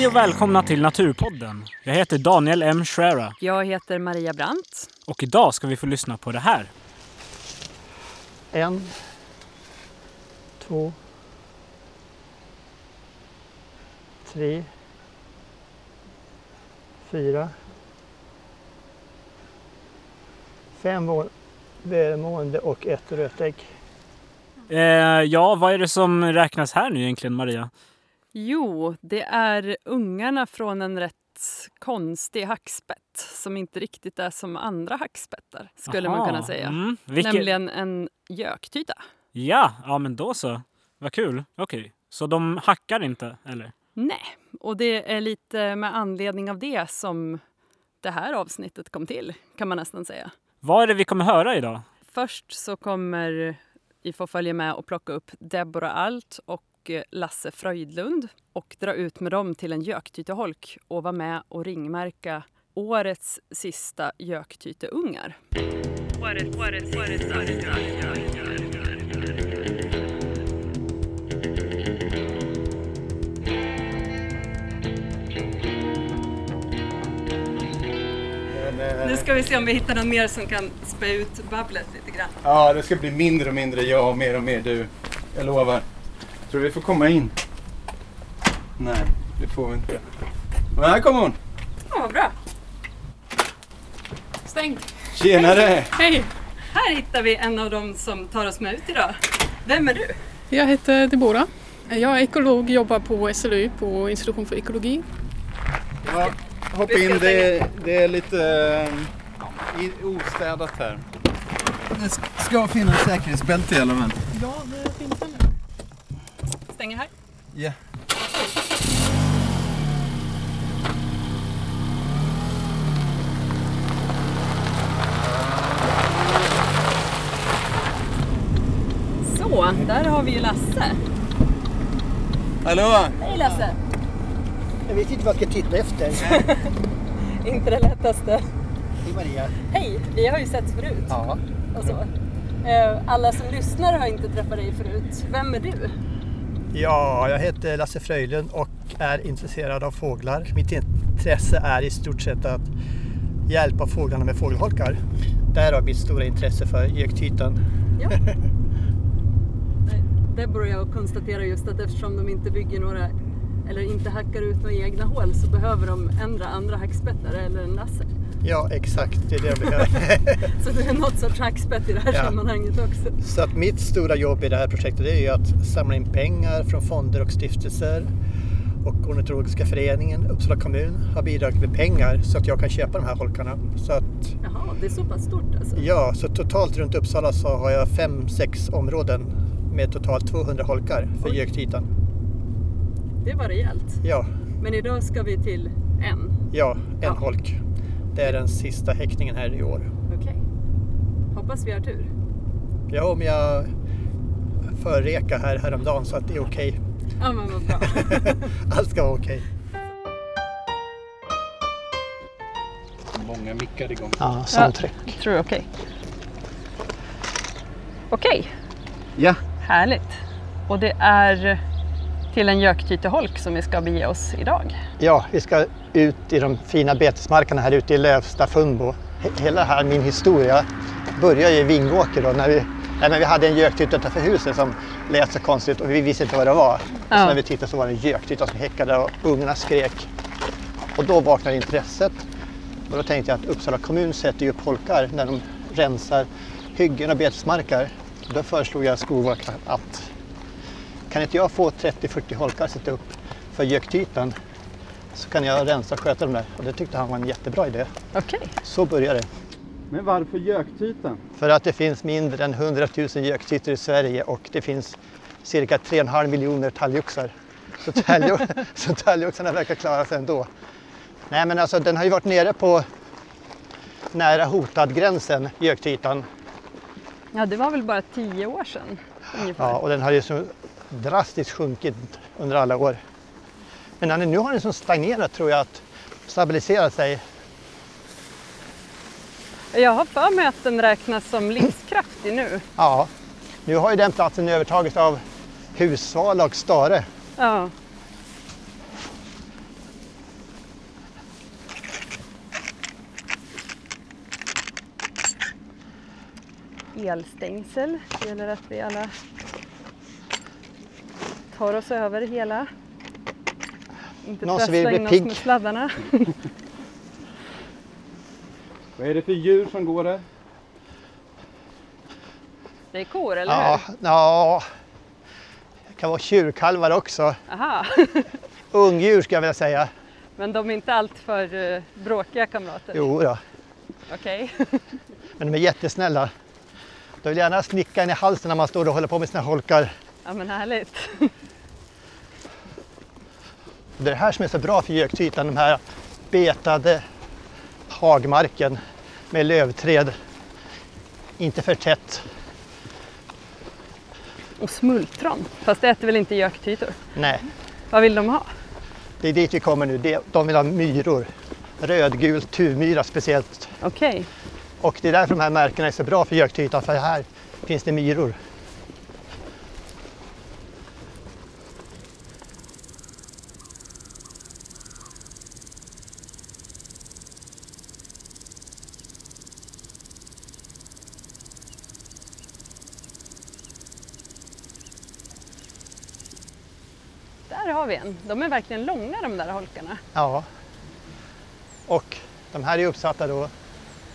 Hej och välkomna till Naturpodden. Jag heter Daniel M. Schera Jag heter Maria Brandt. och idag ska vi få lyssna på det här. En, två, tre, fyra, fem välmående och ett rötägg. Eh, ja, vad är det som räknas här nu egentligen, Maria? Jo, det är ungarna från en rätt konstig hackspett som inte riktigt är som andra hackspettar, skulle man Aha, kunna säga. Mm, vilket... Nämligen en göktyta. Ja, ja, men då så. Vad kul. Okej, så de hackar inte, eller? Nej, och det är lite med anledning av det som det här avsnittet kom till, kan man nästan säga. Vad är det vi kommer höra idag? Först så kommer vi få följa med och plocka upp Deborah Alt och Lasse Fröjdlund och dra ut med dem till en göktyteholk och vara med och ringmärka årets sista göktyteungar. Årets, årets, årets, Nu ska vi se om vi hittar någon mer som kan spä ut babblet lite grann. Ja, det ska bli mindre och mindre jag och mer och mer du. Jag lovar. Tror du vi får komma in? Nej, det får vi inte. Men här kommer hon! Ja, vad bra. Stäng. Tjenare! Hej! Här hittar vi en av dem som tar oss med ut idag. Vem är du? Jag heter Deborah. Jag är ekolog, jobbar på SLU på institution för ekologi. Ja, hoppa in. Det, det är lite eh, i- ostädat här. Det ska finnas säkerhetsbälte i alla fall. Ja, det. Stänger här. Ja. Så, där har vi ju Lasse. Hallå! Hej Lasse! Jag vet inte vad jag ska titta efter. Inte det lättaste. Hej Maria. Hej! Vi har ju sett förut. Ja. Och så. Eh, Alla som lyssnar har inte träffat dig förut. Vem är du? Ja, jag heter Lasse Fröjlund och är intresserad av fåglar. Mitt intresse är i stort sett att hjälpa fåglarna med fågelholkar. Därav mitt stora intresse för göktytan. Ja. Deborah och jag konstaterar just att eftersom de inte bygger några eller inte hackar ut några egna hål så behöver de ändra andra hackspettar eller en laser. Ja, exakt. Det är det jag behöver. Så du är något sorts hackspett i det här Ja. sammanhanget också. Så att mitt stora jobb i det här projektet det är ju att samla in pengar från fonder och stiftelser. Och Ornitologiska föreningen, Uppsala kommun har bidragit med pengar så att jag kan köpa de här holkarna. Så att, Jaha, det är så pass stort alltså? ja, så totalt runt Uppsala så har jag fem, sex områden med totalt 200 holkar för göktytan. Det var rejält. Ja, Men idag ska vi till en. ja, en Ja. holk. Det är den sista häckningen här i år. Okej. Hoppas vi har tur. Ja, om jag förreka här häromdagen så att det är okej. Ja, men vad bra. Allt ska vara okej. Många mickar igång. Ja, soundtrack. tror jag okej. Okej, Ja. härligt. Och det är till en göktyteholk som vi ska bege oss idag. Ja, vi ska ut i de fina betesmarkerna här ute i Lövsta, Funbo. He- Hela här min historia börjar ju i Vingåker då när vi, nej, men vi hade en göktyta utanför huset som lät så konstigt och vi visste inte vad det var. Ja. Så när vi tittade så var det en göktyta som häckade och ungarna skrek. Och då vaknade intresset. Och då tänkte jag att Uppsala kommun sätter ju upp holkar när de rensar hyggen och betesmarker. Då föreslog jag Skolverket att kan inte jag få 30-40 holkar att sätta upp för göktytan så kan jag rensa och sköta dem där. Och det tyckte han var en jättebra idé. Okej. Så började det. Men varför göktytan? För att det finns mindre än 100 000 göktytor i Sverige och det finns cirka 3,5 miljoner talgoxar. Så, talgo- så talgoxarna verkar klara sig ändå. Nej men alltså den har ju varit nere på nära hotad-gränsen, göktytan. Ja, det var väl bara tio år sedan ungefär. Ja, och den har ju drastiskt sjunkit under alla år. Men när nu har den som stagnerat tror jag att stabiliserat sig. Jag har för mig att den räknas som livskraftig nu. Ja, nu har ju den platsen övertagits av Hussvala och Stare. Ja. Elstängsel, det gäller att vi alla tar oss över hela. Inte Någon som vill bli oss pigg. med sladdarna. Vad är det för djur som går där? Det är kor, eller Ja, hur? ja. Det kan vara tjurkalvar också. Aha. Ungdjur ska jag vilja säga. Men de är inte alltför uh, bråkiga kamrater? Jo då. Okej. men de är jättesnälla. De vill gärna snicka en i halsen när man står och håller på med sina holkar. Ja men härligt. Det är det här som är så bra för göktytan, de här betade hagmarken med lövträd. Inte för tätt. Och smultron. Fast det äter väl inte göktytor? Nej, Vad vill de ha? det är dit vi kommer nu. De vill ha myror. Rödgul tuvmyra speciellt. Okej. Och det är därför de här märkena är så bra för göktytan, för här finns det myror. Där har vi en. De är verkligen långa de där holkarna. Ja. Och de här är uppsatta då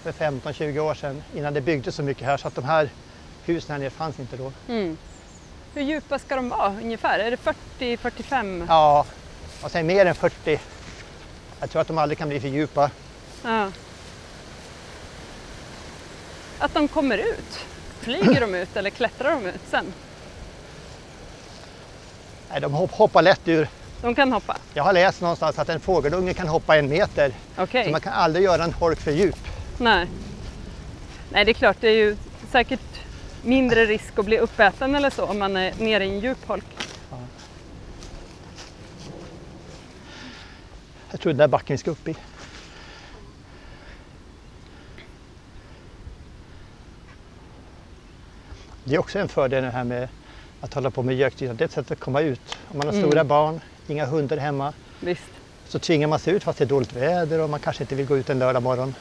för 15-20 år sedan innan det byggdes så mycket här så att de här husen här nere fanns inte då. Mm. Hur djupa ska de vara ungefär? Är det 40-45? Ja, jag säger mer än 40. Jag tror att de aldrig kan bli för djupa. Ja. Att de kommer ut? Flyger de ut eller klättrar de ut sen? Nej, de hopp- hoppar lätt ur. De kan hoppa? Jag har läst någonstans att en fågelunge kan hoppa en meter. Okej. Så man kan aldrig göra en holk för djup. Nej. Nej, det är klart, det är ju säkert mindre risk att bli uppäten eller så om man är nere i en djup holk. Jag tror den där backen vi ska upp i. Det är också en fördel det här med att hålla på med göktytan. Det är ett sätt att komma ut. Om man har Mm. stora barn, inga hundar hemma, Visst. så tvingar man sig ut fast det är dåligt väder och man kanske inte vill gå ut en lördag morgon.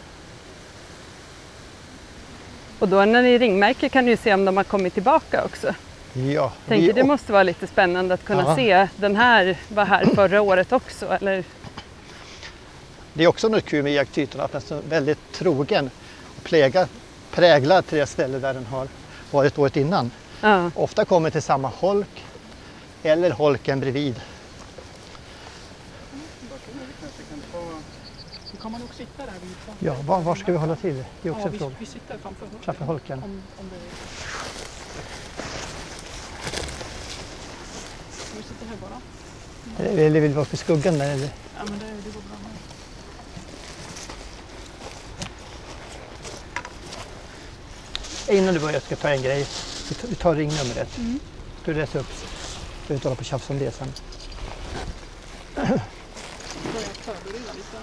Och då när ni ringmärker kan ni ju se om de har kommit tillbaka också. Ja, Tänker vi- det måste vara lite spännande att kunna Ja. se den här var här förra året också. Eller? det är också något kul med göktytan att den är så väldigt trogen och pläga, präglad till det ställe där den har varit året innan. Ja. Ofta kommer till samma holk eller holken bredvid. Så kan man nog sitta där vid Ja, var, var ska vi hålla till? Det är också Ja, en vi, fråga. vi sitter framför holken. Framför holken. Om, om det... Ska vi sitta här bara? Eller vill vi vara uppe i skuggan där? Eller? Ja, men det, det går bra. med. Innan du börjar ska jag ta en grej. Vi tar, vi tar ringnumret. Mm. Du läser upp. Du behöver inte hålla på och tjafsa om det sen. börja förbereda lite.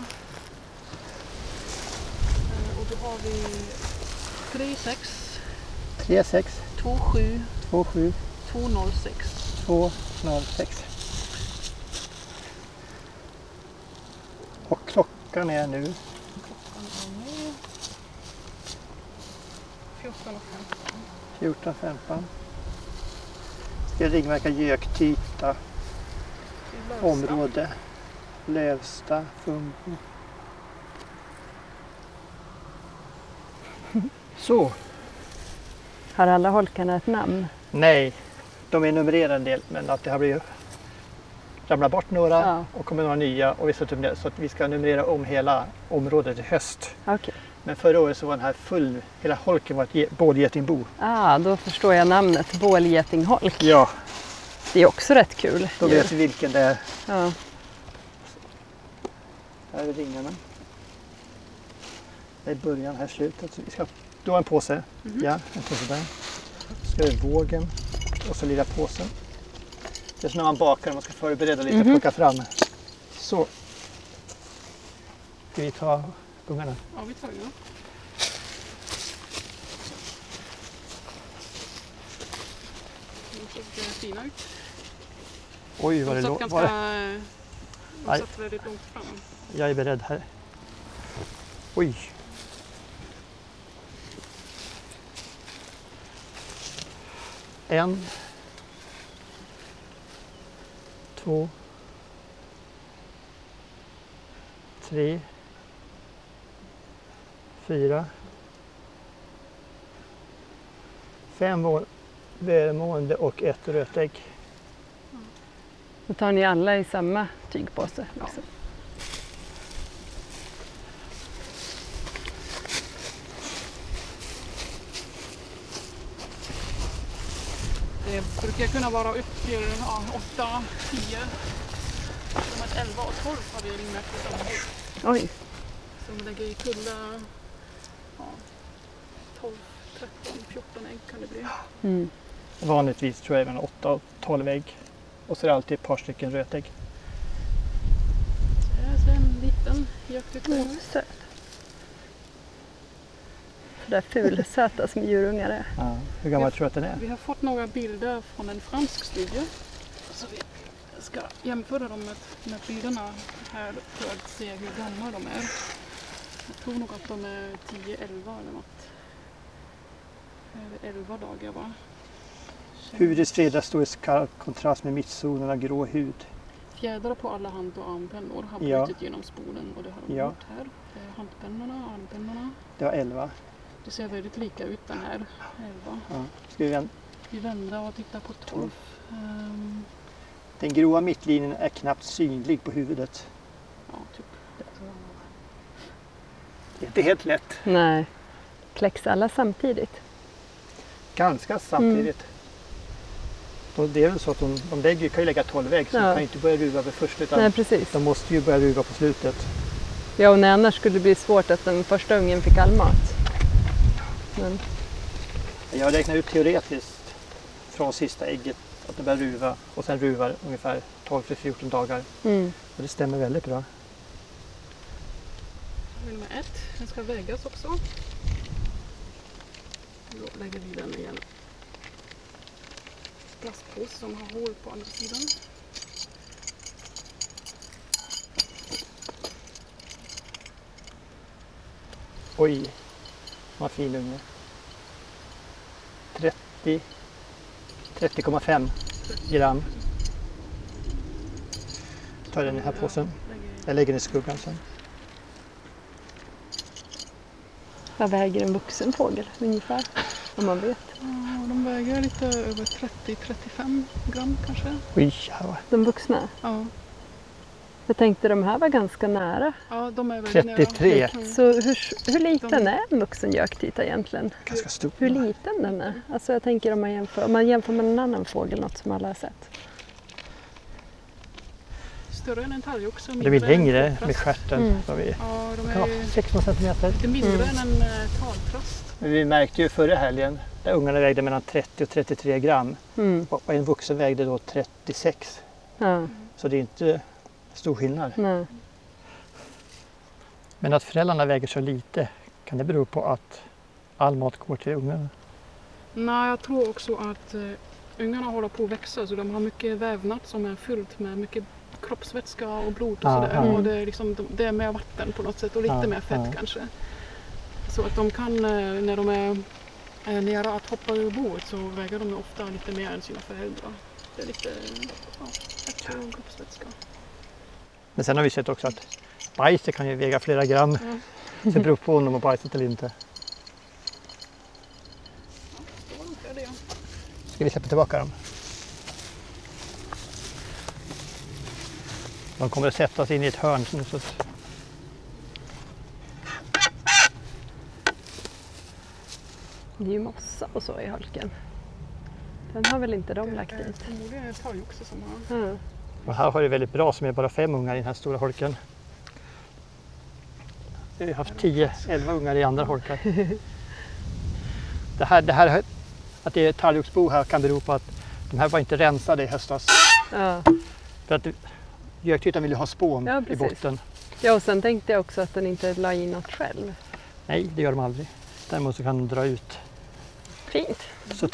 Då har vi 36 36 27 27 206. 206. Och klockan är nu Klockan är nu 14 och 15. 14.15. Ska ringmärka Lövsta. område Lövsta, Fumbo. Så, Har alla holkarna ett namn? nej, de är numrerade en del men att det har blivit ramlat bort några Ja. och kommer några nya och vi ska, numrera- så att vi ska numrera om hela området i höst. Okej. Men förra året så var den här full, hela holken var ett ge- bålgetingbo. Ah, då förstår jag namnet. Bålgetingholk. Ja, Det är också rätt kul. då vet vi vilken det är. Ja. Här är ringarna. Det är början, här slutet. Så vi ska, du har en påse. Ja, en påse där. Så ska vi vågen och så lilla påsen. Det är som när man bakar, man ska förbereda lite Mhm. plocka fram. Så. Ska vi ta gungarna? Ja, vi tar ju. De såg fina ut. Oj, vad De det satt låter. ganska... Var... De satt väldigt långt fram. Jag är beredd här. Oj. En. Två. Tre. Fyra. Fem välmående och ett rötägg. Då tar ni alla i samma tygpåse. Liksom. Ja. Brukar kunna vara upp till ja, 8, 10. Som att 11 och 12 har vi ringmärkt i samma hus. Oj, Som lägger i kulla ja, 12, 13, 14 ägg kan det bli. mm. Vanligtvis tror jag även 8 och 12 ägg. Och så är det alltid ett par stycken rötägg. Det är alltså en liten göktyckare. oh, där fulsöta som djurungar är. Ja. Hur gammal tror du att den är? Vi har fått några bilder från en fransk studie. Så vi ska jämföra dem med, med bilderna här för att se hur gamla de är. Jag tror nog att de är 10-11 eller något. Eller 11 dagar va? Hudets fredar står i skarp kontrast med mittzonen av grå hud. Fjädrar på alla hand och armpennor har Ja. brutit genom spolen och det har de Ja. gjort här. Är handpennorna och armpennorna. Det var 11. Det ser väldigt lika ut den här. 11. Ja. Ska vi vända? Vi vänder och tittar på 12. Ehm, Den gråa mittlinjen är knappt synlig på huvudet. ja, typ. Det är inte helt lätt. Nej. Kläcks alla samtidigt? Ganska samtidigt. Och det är väl så att de, de lägger, kan ju lägga 12 ägg så Ja. de kan inte börja ruva vid först utan Nej, precis. de måste ju börja ruva på slutet. Ja, och när annars skulle det bli svårt att den första ungen fick all mat. Men, Jag räknar ut teoretiskt från sista ägget att det börjar ruva och sen ruvar ungefär 12-14 dagar. mm. Och det stämmer väldigt bra. Nummer ett, den ska vägas också. Då lägger vi den i en plastpåse som har hål på andra sidan. Oj, vad fin unge. 30 30,5 gram. Tar den i den här påsen. Jag lägger den i skuggan sen. Vad väger en vuxen fågel ungefär? Om man vet. Ja, de väger lite över 30-35 gram kanske. Oj, här var- De vuxna? Ja, Jag tänkte de här var ganska nära. ja de är väldigt 33. nära. Mm. Så hur, hur liten är en vuxen göktyta egentligen? ganska stor. Hur liten den är? Alltså jag tänker om man jämför, om man jämför med en annan fågel, något som alla har sett. Större än en talgoxe. Det blir mindre än en längre med stjärten. Mm. Så vi, Ja, de ja, är 16 centimeter. lite mindre Mm. än en eh, taltrast. Vi märkte ju förra helgen där ungarna vägde mellan 30 och 33 gram Mm. och en vuxen vägde då 36. Ja, Så det är inte stor skillnad. nej. Men att föräldrarna väger så lite, kan det bero på att all mat går till ungarna? Nej, jag tror också att eh, ungarna håller på att växa så de har mycket vävnad som är fyllt med mycket kroppsvätska och blod och Ja, sådär. ja. Och det, är liksom, de- det är mer vatten på något sätt och lite Ja, mer fett ja. kanske. Så att de kan, eh, när de är, är nära att hoppa ur boet så väger de ofta lite mer än sina föräldrar. Det är lite ja, fett och kroppsvätska. Men sen har vi sett också att bajset kan ju väga flera gram. Ja. Så det beror på om de har bajsat eller inte. Det det. Ska vi släppa tillbaka dem? De kommer att sätta sig in i ett hörn nu. Så att- Det är ju mossa och så i holken. Den har väl inte de lagt Det är dit? förmodligen en talgoxe som har Ja. Och här har det väldigt bra som är bara fem ungar i den här stora holken. Vi har haft 10-11 ungar i andra holkar. Det här, det här, att det är talgoxbo här kan bero på att de här var inte rensade i höstas. Ja. För att göktytan vill ju ha spån Ja, i botten. ja, och sen tänkte jag också att den inte la i något själv. Nej, det gör de aldrig. Däremot så kan de dra ut. Fint. Så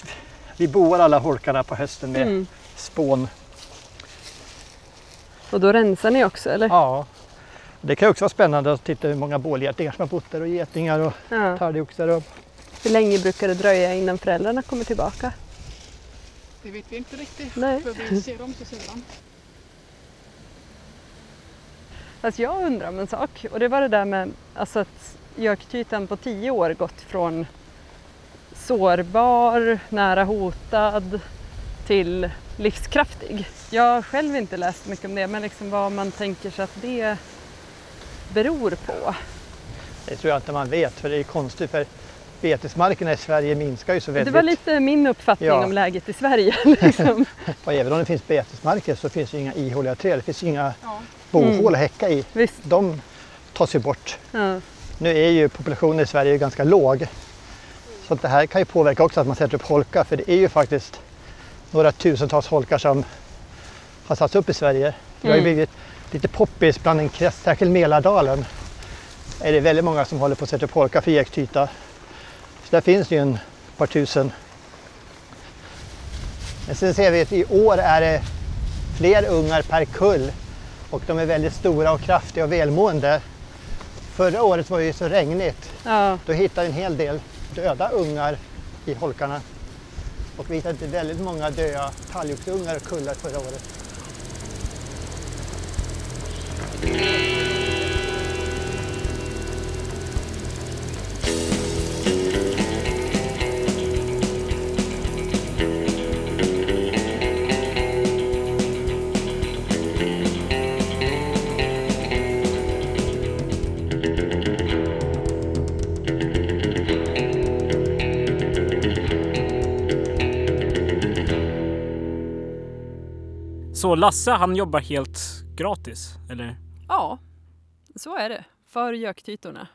vi boar alla holkarna på hösten med Mm. spån. Och då rensar ni också eller? Ja. Det kan också vara spännande att titta hur många bålgetingar som har bott där och getingar och Ja. talgoxar. Och... Hur länge brukar det dröja innan föräldrarna kommer tillbaka? Det vet vi inte riktigt. Nej. För vi ser dem så sällan. Alltså jag undrar om en sak och det var det där med alltså att göktytan på tio år gått från sårbar, nära hotad till livskraftig. Jag har själv inte läst mycket om det men liksom vad man tänker sig att det beror på. Det tror jag inte man vet för det är konstigt för betesmarkerna i Sverige minskar ju så väldigt. Det var lite min uppfattning Ja. om läget i Sverige. Liksom. Och även om det finns betesmarker så finns det inga ihåliga träd. Det finns inga Ja. bohål att häcka i. Visst. De tas ju bort. Ja. Nu är ju populationen i Sverige ganska låg. Så att det här kan ju påverka också att man sätter upp holkar för det är ju faktiskt några tusentals holkar som har satts upp i Sverige. Det har ju Mm. blivit lite poppis bland en krets, särskilt Mälardalen. Är det väldigt många som håller på att sätta upp holkar för gektyta. Så där finns det ju en par tusen. Men sen ser vi att i år är det fler ungar per kull och de är väldigt stora och kraftiga och välmående. Förra året var det ju så regnigt. Ja. Då hittade vi en hel del döda ungar i holkarna. Och vi hittade väldigt många döda talgoxungar och kullar förra året. Så Lasse han jobbar helt gratis, eller? ja, så är det. För göktytorna.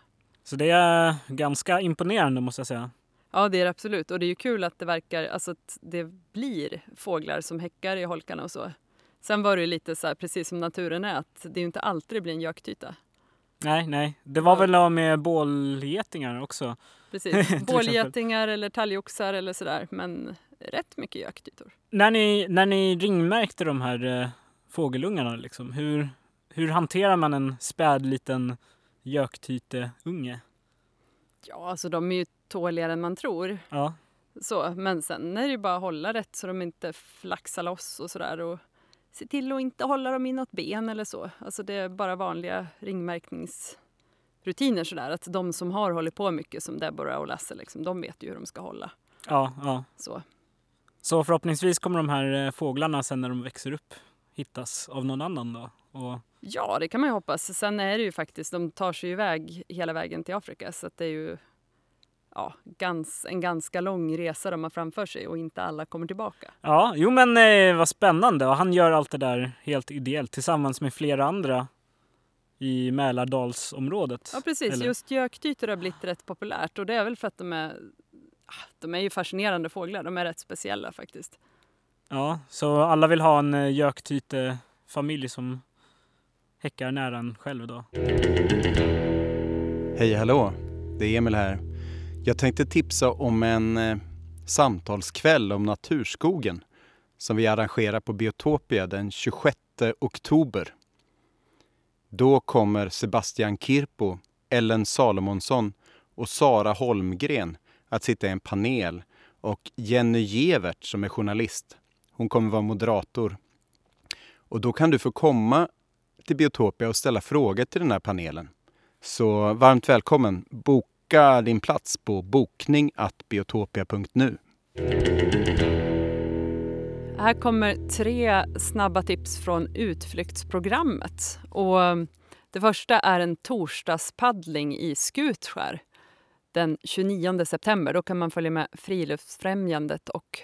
Så det är ganska imponerande måste jag säga. Ja, det är det absolut. Och det är ju kul att det verkar, alltså att det blir fåglar som häckar i holkarna och så. Sen var det ju lite så här, precis som naturen är, att det är ju inte alltid det blir en göktyta. Nej, nej. Det var väl av med bålgetingar också. Precis. Bålgetingar eller talgoxar eller sådär. Men rätt mycket göktytor. När ni, när ni ringmärkte de här eh, fågelungarna, liksom, hur, hur hanterar man en späd liten göktyteunge? Ja, alltså de är ju tåligare än man tror. Ja, Så, men sen är det ju bara att hålla rätt så de inte flaxar loss och sådär. Och se till att inte hålla dem i något ben eller så. Alltså det är bara vanliga ringmärkningsrutiner sådär. Att de som har hållit på mycket som Deborah och Lasse, liksom, de vet ju hur de ska hålla. ja, ja. Så. Så förhoppningsvis kommer de här eh, fåglarna sen när de växer upp hittas av någon annan då. Och, Ja, det kan man ju hoppas. Sen är det ju faktiskt, de tar sig iväg hela vägen till Afrika så att det är ju ja, gans, en ganska lång resa de har framför sig och inte alla kommer tillbaka. ja, jo men eh, vad spännande. Och han gör allt det där helt ideellt tillsammans med flera andra i Mälardalsområdet. Ja, precis. Eller? Just göktytor har blivit rätt populärt och det är väl för att de är de är ju fascinerande fåglar. De är rätt speciella faktiskt. Ja, så alla vill ha en eh, göktytefamilj som häckar nära en själv då. Hej hallå, det är Emil här. Jag tänkte tipsa om en eh, samtalskväll om naturskogen som vi arrangerar på Biotopia den 26 oktober. Då kommer Sebastian Kirpo, Ellen Salomonsson och Sara Holmgren att sitta i en panel och Jenny Gevert som är journalist, hon kommer vara moderator. Och då kan du få komma till Biotopia och ställa frågor till den här panelen. Så varmt välkommen! Boka din plats på bokning.biotopia.nu. Här kommer tre snabba tips från utflyktsprogrammet. Och det första är en torsdagspaddling i Skutskär den 29 september. Då kan man följa med Friluftsfrämjandet och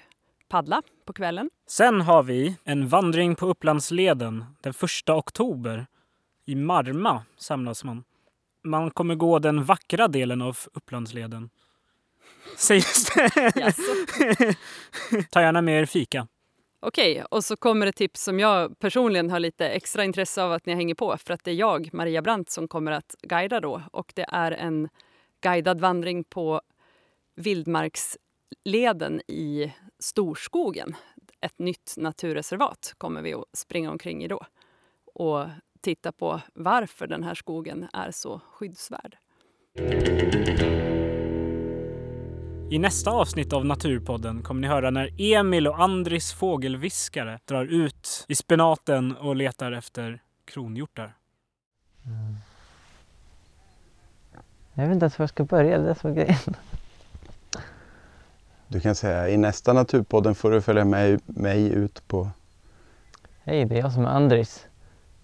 paddla på kvällen. Sen har vi en vandring på Upplandsleden den 1 oktober. I Marma samlas man. Man kommer gå den vackra delen av Upplandsleden. Sägs det. Ta gärna med er fika. Okej, och så kommer ett tips som jag personligen har lite extra intresse av att ni hänger på för att det är jag, Maria Brandt, som kommer att guida då och det är en guidad vandring på vildmarksleden i Storskogen. Ett nytt naturreservat kommer vi att springa omkring i då och titta på varför den här skogen är så skyddsvärd. I nästa avsnitt av Naturpodden kommer ni höra när Emil och Andris fågelviskare drar ut i spenaten och letar efter kronhjortar. Mm. Jag vet inte ens var jag ska börja, det är det som är grejen. Du kan säga i nästa Naturpodden får du följa med mig ut på... Hej, det är jag som är Andris.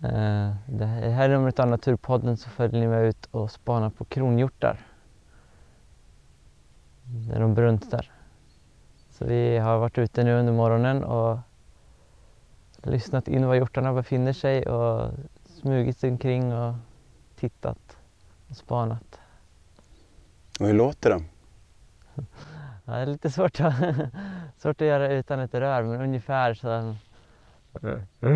Eh, det här numret av Naturpodden så följer ni med ut och spanar på kronhjortar. Där de bruntar. Så vi har varit ute nu under morgonen och lyssnat in var hjortarna befinner sig och smugit omkring och tittat och spanat. Och hur låter de? Ja, det är lite svårt att, svårt att göra utan ett rör men ungefär så.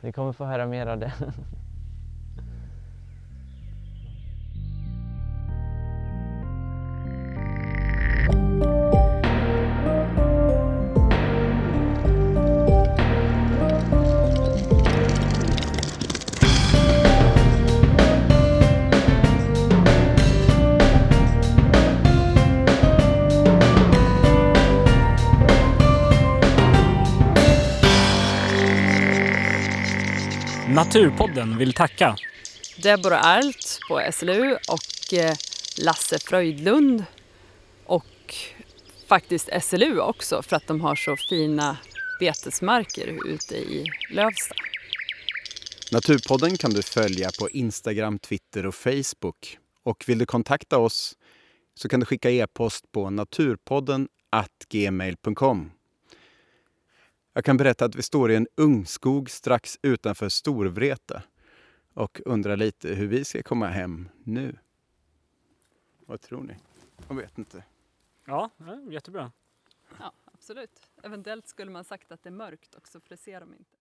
Ni kommer få höra mer av det. Naturpodden vill tacka Deborah Alt på SLU och eh, Lasse Fröjdlund och faktiskt SLU också för att de har så fina betesmarker ute i Lövsta. Naturpodden kan du följa på Instagram, Twitter och Facebook. Och vill du kontakta oss så kan du skicka e-post på naturpodden gmail.com. Jag kan berätta att vi står i en ungskog strax utanför Storvreta och undrar lite hur vi ska komma hem nu. Vad tror ni? Jag vet inte. Ja, jättebra. Ja, absolut. Eventuellt skulle man sagt att det är mörkt också för det ser de inte.